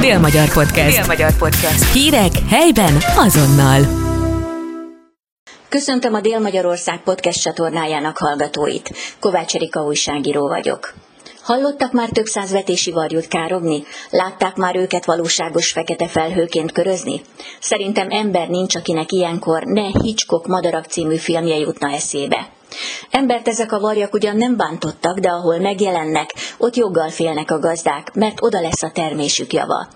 Dél-Magyar Podcast. Dél-Magyar Podcast. Hírek helyben azonnal. Köszöntöm a Dél-Magyarország podcast csatornájának hallgatóit. Kovács Erika újságíró vagyok. Hallottak már több száz vetési varjút károgni? Látták már őket valóságos fekete felhőként körözni? Szerintem ember nincs, akinek ilyenkor ne Hitchcock Madarak című filmje jutna eszébe. Embert ezek a varjak ugyan nem bántottak, de ahol megjelennek, ott joggal félnek a gazdák, mert oda lesz a termésük java.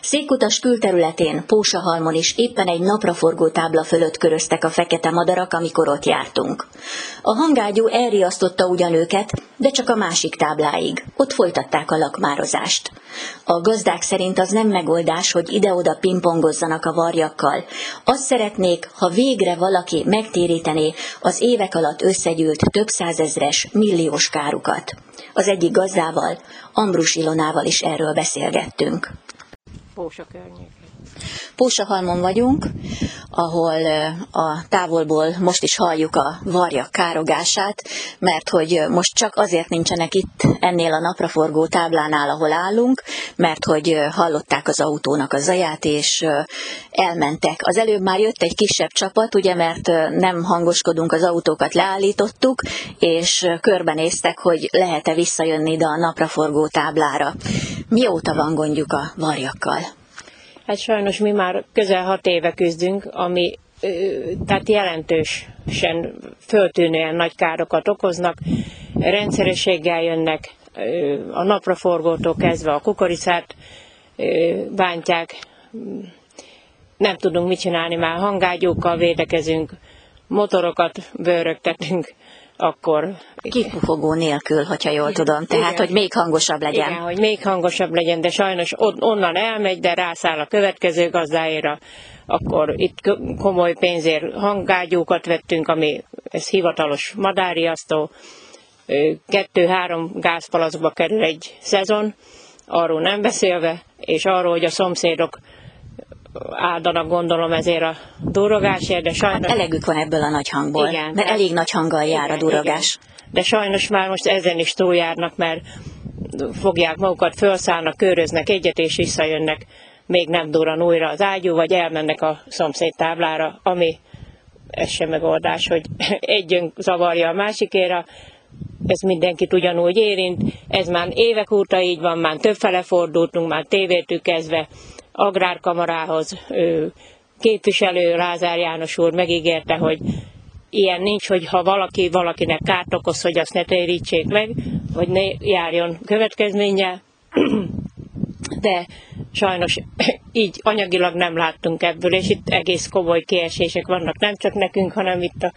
Székutas külterületén, Pósahalmon is éppen egy napraforgó tábla fölött köröztek a fekete madarak, amikor ott jártunk. A hangágyú elriasztotta ugyan őket, de csak a másik tábláig. Ott folytatták a lakmározást. A gazdák szerint az nem megoldás, hogy ide-oda pingpongozzanak a varjakkal. Azt szeretnék, ha végre valaki megtérítené az évek alatt összegyűlt több százezres, milliós kárukat. Az egyik gazdával, Ambrus Ilonával is erről beszélgettünk. Pósa környékén. Pósahalmon vagyunk, ahol a távolból most is halljuk a varjak károgását, mert hogy most csak azért nincsenek itt ennél a napraforgó táblánál, ahol állunk, mert hogy hallották az autónak a zaját, és elmentek. Az előbb már jött egy kisebb csapat, ugye, mert nem hangoskodunk, az autókat leállítottuk, és körbenéztek, hogy lehet-e visszajönni ide a napraforgó táblára. Mióta van gondjuk a varjakkal? Hát sajnos mi már közel hat éve küzdünk, ami tehát jelentősen föltűnően nagy károkat okoznak, rendszerességgel jönnek, a napraforgótól kezdve a kukoricát bántják, nem tudunk mit csinálni, már hangágyókkal védekezünk, motorokat bőrögtetünk, akkor... Kipufogó nélkül, hogyha jól tudom, tehát, Igen. hogy még hangosabb legyen. Igen, hogy még hangosabb legyen, de sajnos onnan elmegy, de rászáll a következő gazdáira, akkor itt komoly pénzért hangágyúkat vettünk, ami ez hivatalos madáriasztó, kettő-három gázpalacba kerül egy szezon, arról nem beszélve, és arról, hogy a szomszédok áldanak gondolom ezért a durogásért, de sajnos... Hát elegük van ebből a nagy hangból, igen, mert elég nagy hanggal jár igen, a durogás. Igen. De sajnos már most ezen is túljárnak, mert fogják magukat, felszállnak, köröznek egyet és visszajönnek, még nem duran újra az ágyú, vagy elmennek a szomszéd táblára, ami ez sem megoldás, hogy egyön zavarja a másikéra, ez mindenkit ugyanúgy érint, ez már évek óta így van, már többfele fordultunk, már tévétük kezdve, agrárkamarához képviselő Lázár János úr megígérte, hogy ilyen nincs, hogy ha valaki valakinek kárt okoz, hogy azt ne térítsék meg, vagy ne járjon következménye, de sajnos így anyagilag nem láttunk ebből, és itt egész komoly kiesések vannak, nem csak nekünk, hanem itt a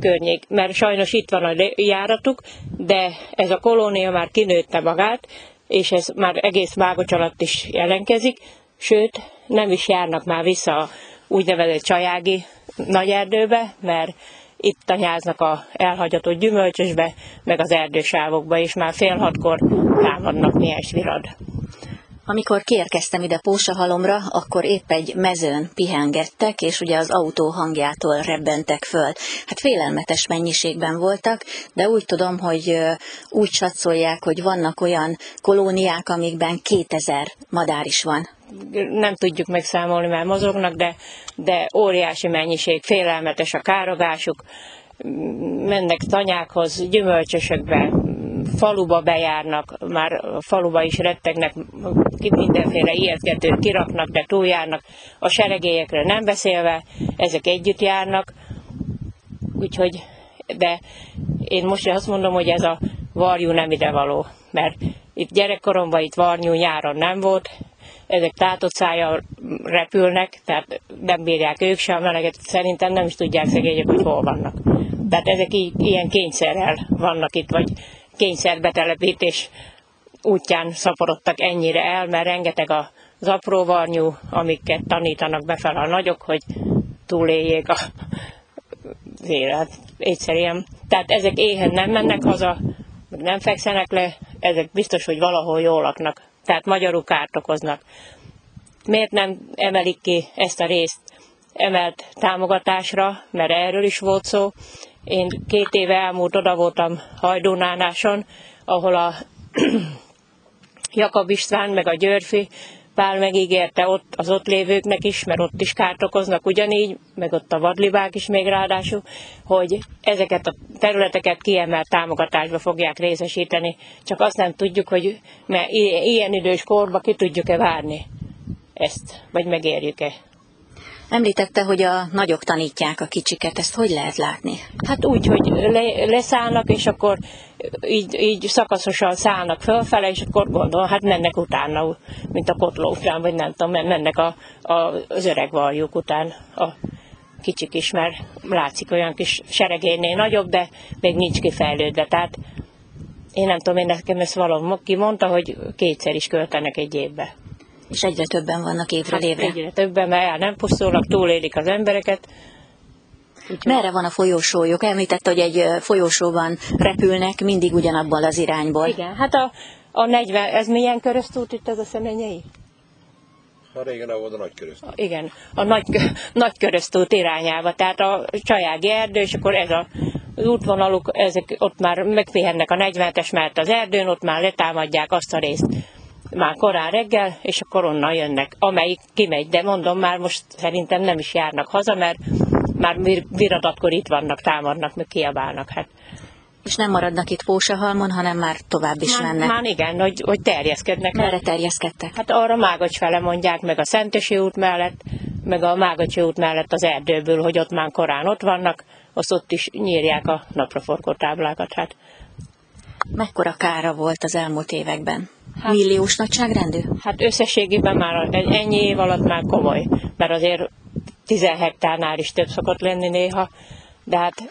környék, mert sajnos itt van a járatuk, de ez a kolónia már kinőtte magát, és ez már egész Mágocs alatt is jelenkezik, sőt nem is járnak már vissza a úgynevezett csajági nagyerdőbe, mert itt tanyáznak a elhagyatott gyümölcsösbe, meg az erdősávokba, és már fél hatkor támadnak milyes virad. Amikor kiérkeztem ide Pósahalomra, akkor épp egy mezőn pihengettek, és ugye az autó hangjától rebbentek föl. Hát félelmetes mennyiségben voltak, de úgy tudom, hogy úgy satszolják, hogy vannak olyan kolóniák, amikben 2000 madár is van nem tudjuk megszámolni, mert mozognak, de, de óriási mennyiség, félelmetes a károgásuk, mennek tanyákhoz, gyümölcsösökbe, faluba bejárnak, már a faluba is rettegnek, mindenféle ijesztgetőt kiraknak, de túljárnak, a seregélyekre nem beszélve, ezek együtt járnak, úgyhogy, de én most azt mondom, hogy ez a varjú nem idevaló, mert itt gyerekkoromban itt varnyú nyáron nem volt, ezek tátott szája repülnek, tehát nem bírják ők sem a meleget, szerintem nem is tudják szegények, hogy hol vannak. Tehát ezek így, ilyen kényszerrel vannak itt, vagy kényszerbetelepítés útján szaporodtak ennyire el, mert rengeteg az apró varnyú, amiket tanítanak befele a nagyok, hogy túléljék a, az élet. Egyszerűen. Tehát ezek éhen nem mennek haza, meg nem fekszenek le, ezek biztos, hogy valahol jól laknak tehát magyarul kárt okoznak. Miért nem emelik ki ezt a részt emelt támogatásra, mert erről is volt szó. Én két éve elmúlt oda voltam Hajdónánáson, ahol a Jakab István meg a Györfi Pál megígérte ott az ott lévőknek is, mert ott is kárt okoznak ugyanígy, meg ott a vadlibák is még ráadásul, hogy ezeket a területeket kiemelt támogatásba fogják részesíteni, csak azt nem tudjuk, hogy mert ilyen idős korba ki tudjuk-e várni ezt, vagy megérjük-e. Említette, hogy a nagyok tanítják a kicsiket, ezt hogy lehet látni? Hát úgy, hogy le, leszállnak, és akkor így, így szakaszosan szállnak fölfele, és akkor gondol, hát mennek utána, mint a kotló vagy nem tudom, mennek a, a, az öreg valjuk után a kicsik is, mert látszik olyan kis seregénél nagyobb, de még nincs kifejlődve. Tehát én nem tudom, én nekem ezt valaki mondta, hogy kétszer is költenek egy évbe. És egyre többen vannak évről hát évre. Egyre többen, mert el nem pusztulnak, túlélik az embereket. Úgyhogy... Merre van a folyósójuk? Említette, hogy egy folyósóban repülnek mindig ugyanabban az irányból. Igen, hát a, a 40, ez milyen köröztút itt az a szemenyei? Ha régen volt a nagy köröztút. Igen, a nagy, nagy köröztút irányába, tehát a csajági erdő, és akkor ez a az útvonaluk, ezek ott már megpihennek a 40-es mert az erdőn, ott már letámadják azt a részt már korán reggel, és akkor onnan jönnek, amelyik kimegy, de mondom, már most szerintem nem is járnak haza, mert már viradatkor itt vannak, támadnak, meg kiabálnak. Hát. És nem maradnak itt Pósahalmon, hanem már tovább is már, mennek. Már igen, hogy, hogy terjeszkednek. Merre terjeszkedtek? Hát arra Mágocs fele mondják, meg a Szentesi út mellett, meg a Mágocsi út mellett az erdőből, hogy ott már korán ott vannak, azt ott is nyírják a napraforgó táblákat. Hát. Mekkora kára volt az elmúlt években? Hát, Milliós nagyságrendű? Hát összességében már ennyi év alatt már komoly, mert azért 10 hektárnál is több szokott lenni néha, de hát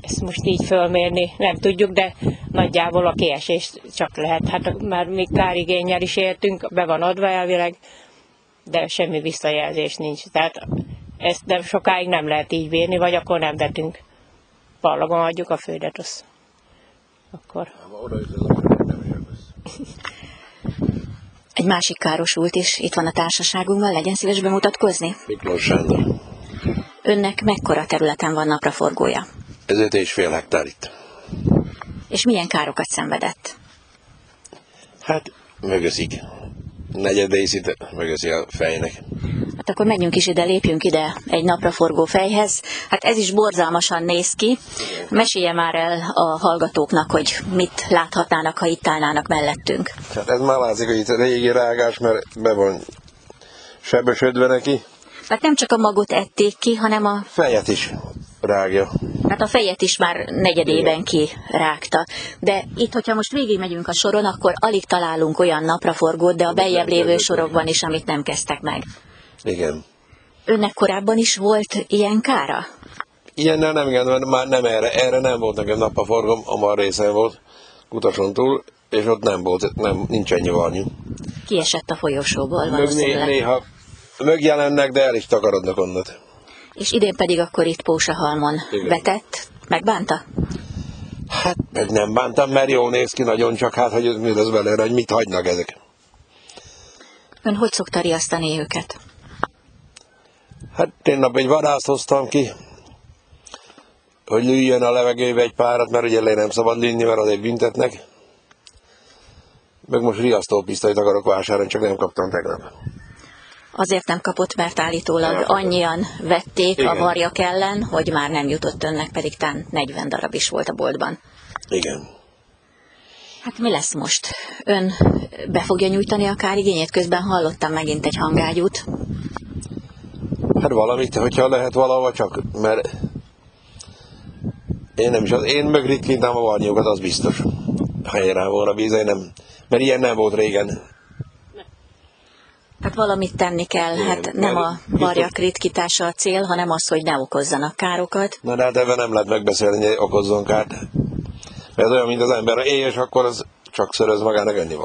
ezt most így fölmérni nem tudjuk, de nagyjából a kiesést csak lehet. Hát már mi kárigényel is éltünk, be van adva elvileg, de semmi visszajelzés nincs. Tehát ezt nem sokáig nem lehet így vérni, vagy akkor nem vetünk. Pallagon adjuk a földet, az akkor. Egy másik károsult is itt van a társaságunkban, legyen szíves bemutatkozni. Miklós Sándor. Önnek mekkora területen van napraforgója? Ez öt és fél hektár itt. És milyen károkat szenvedett? Hát mögöszik. Negyed részét mögöszi a fejnek. Hát akkor menjünk is ide, lépjünk ide egy napraforgó fejhez. Hát ez is borzalmasan néz ki. Mesélje már el a hallgatóknak, hogy mit láthatnának, ha itt állnának mellettünk. Hát ez már látszik, hogy itt régi rágás, mert be van sebesödve neki. Hát nem csak a magot ették ki, hanem a... Fejet is rágja. Hát a fejet is már negyedében kirágta. De itt, hogyha most végigmegyünk a soron, akkor alig találunk olyan napraforgót, de a beljebb lévő sorokban is, amit nem kezdtek meg. Igen. Önnek korábban is volt ilyen kára? Ilyennel nem, igen, mert már nem erre, erre nem volt nekem napaforgom, amar részen volt, kutason túl, és ott nem volt, nem, nincs ennyi varnyú. Kiesett a folyosóból Mög valószínűleg. néha megjelennek, de el is takarodnak onnat. És idén pedig akkor itt Pósahalmon Igen. vetett, megbánta? Hát meg nem bántam, mert jól néz ki nagyon, csak hát, hogy mi lesz belőle, hogy mit hagynak ezek. Ön hogy szokta riasztani őket? Hát én nap egy vadászt hoztam ki, hogy lőjön a levegőbe egy párat, mert ugye le nem szabad lőni, mert azért büntetnek. Meg most riasztópisztolyt akarok vásárolni, csak nem kaptam tegnap. Azért nem kapott, mert állítólag Nem. annyian vették a Igen. varjak ellen, hogy már nem jutott önnek, pedig tán 40 darab is volt a boltban. Igen. Hát mi lesz most? Ön be fogja nyújtani a kárigényét? Közben hallottam megint egy hangágyút. Hát valamit, hogyha lehet valahova csak, mert én nem is, az, én meg ritkítem a varnyókat, az biztos. Helyre volna víz, én nem, mert ilyen nem volt régen. Hát valamit tenni kell, Igen, hát nem a varjak ritkítása a cél, hanem az, hogy ne okozzanak károkat. Na de hát ebben nem lehet megbeszélni, hogy okozzon kárt. Mert ez olyan, mint az ember, ha éhes, akkor az csak szöröz magának enni van.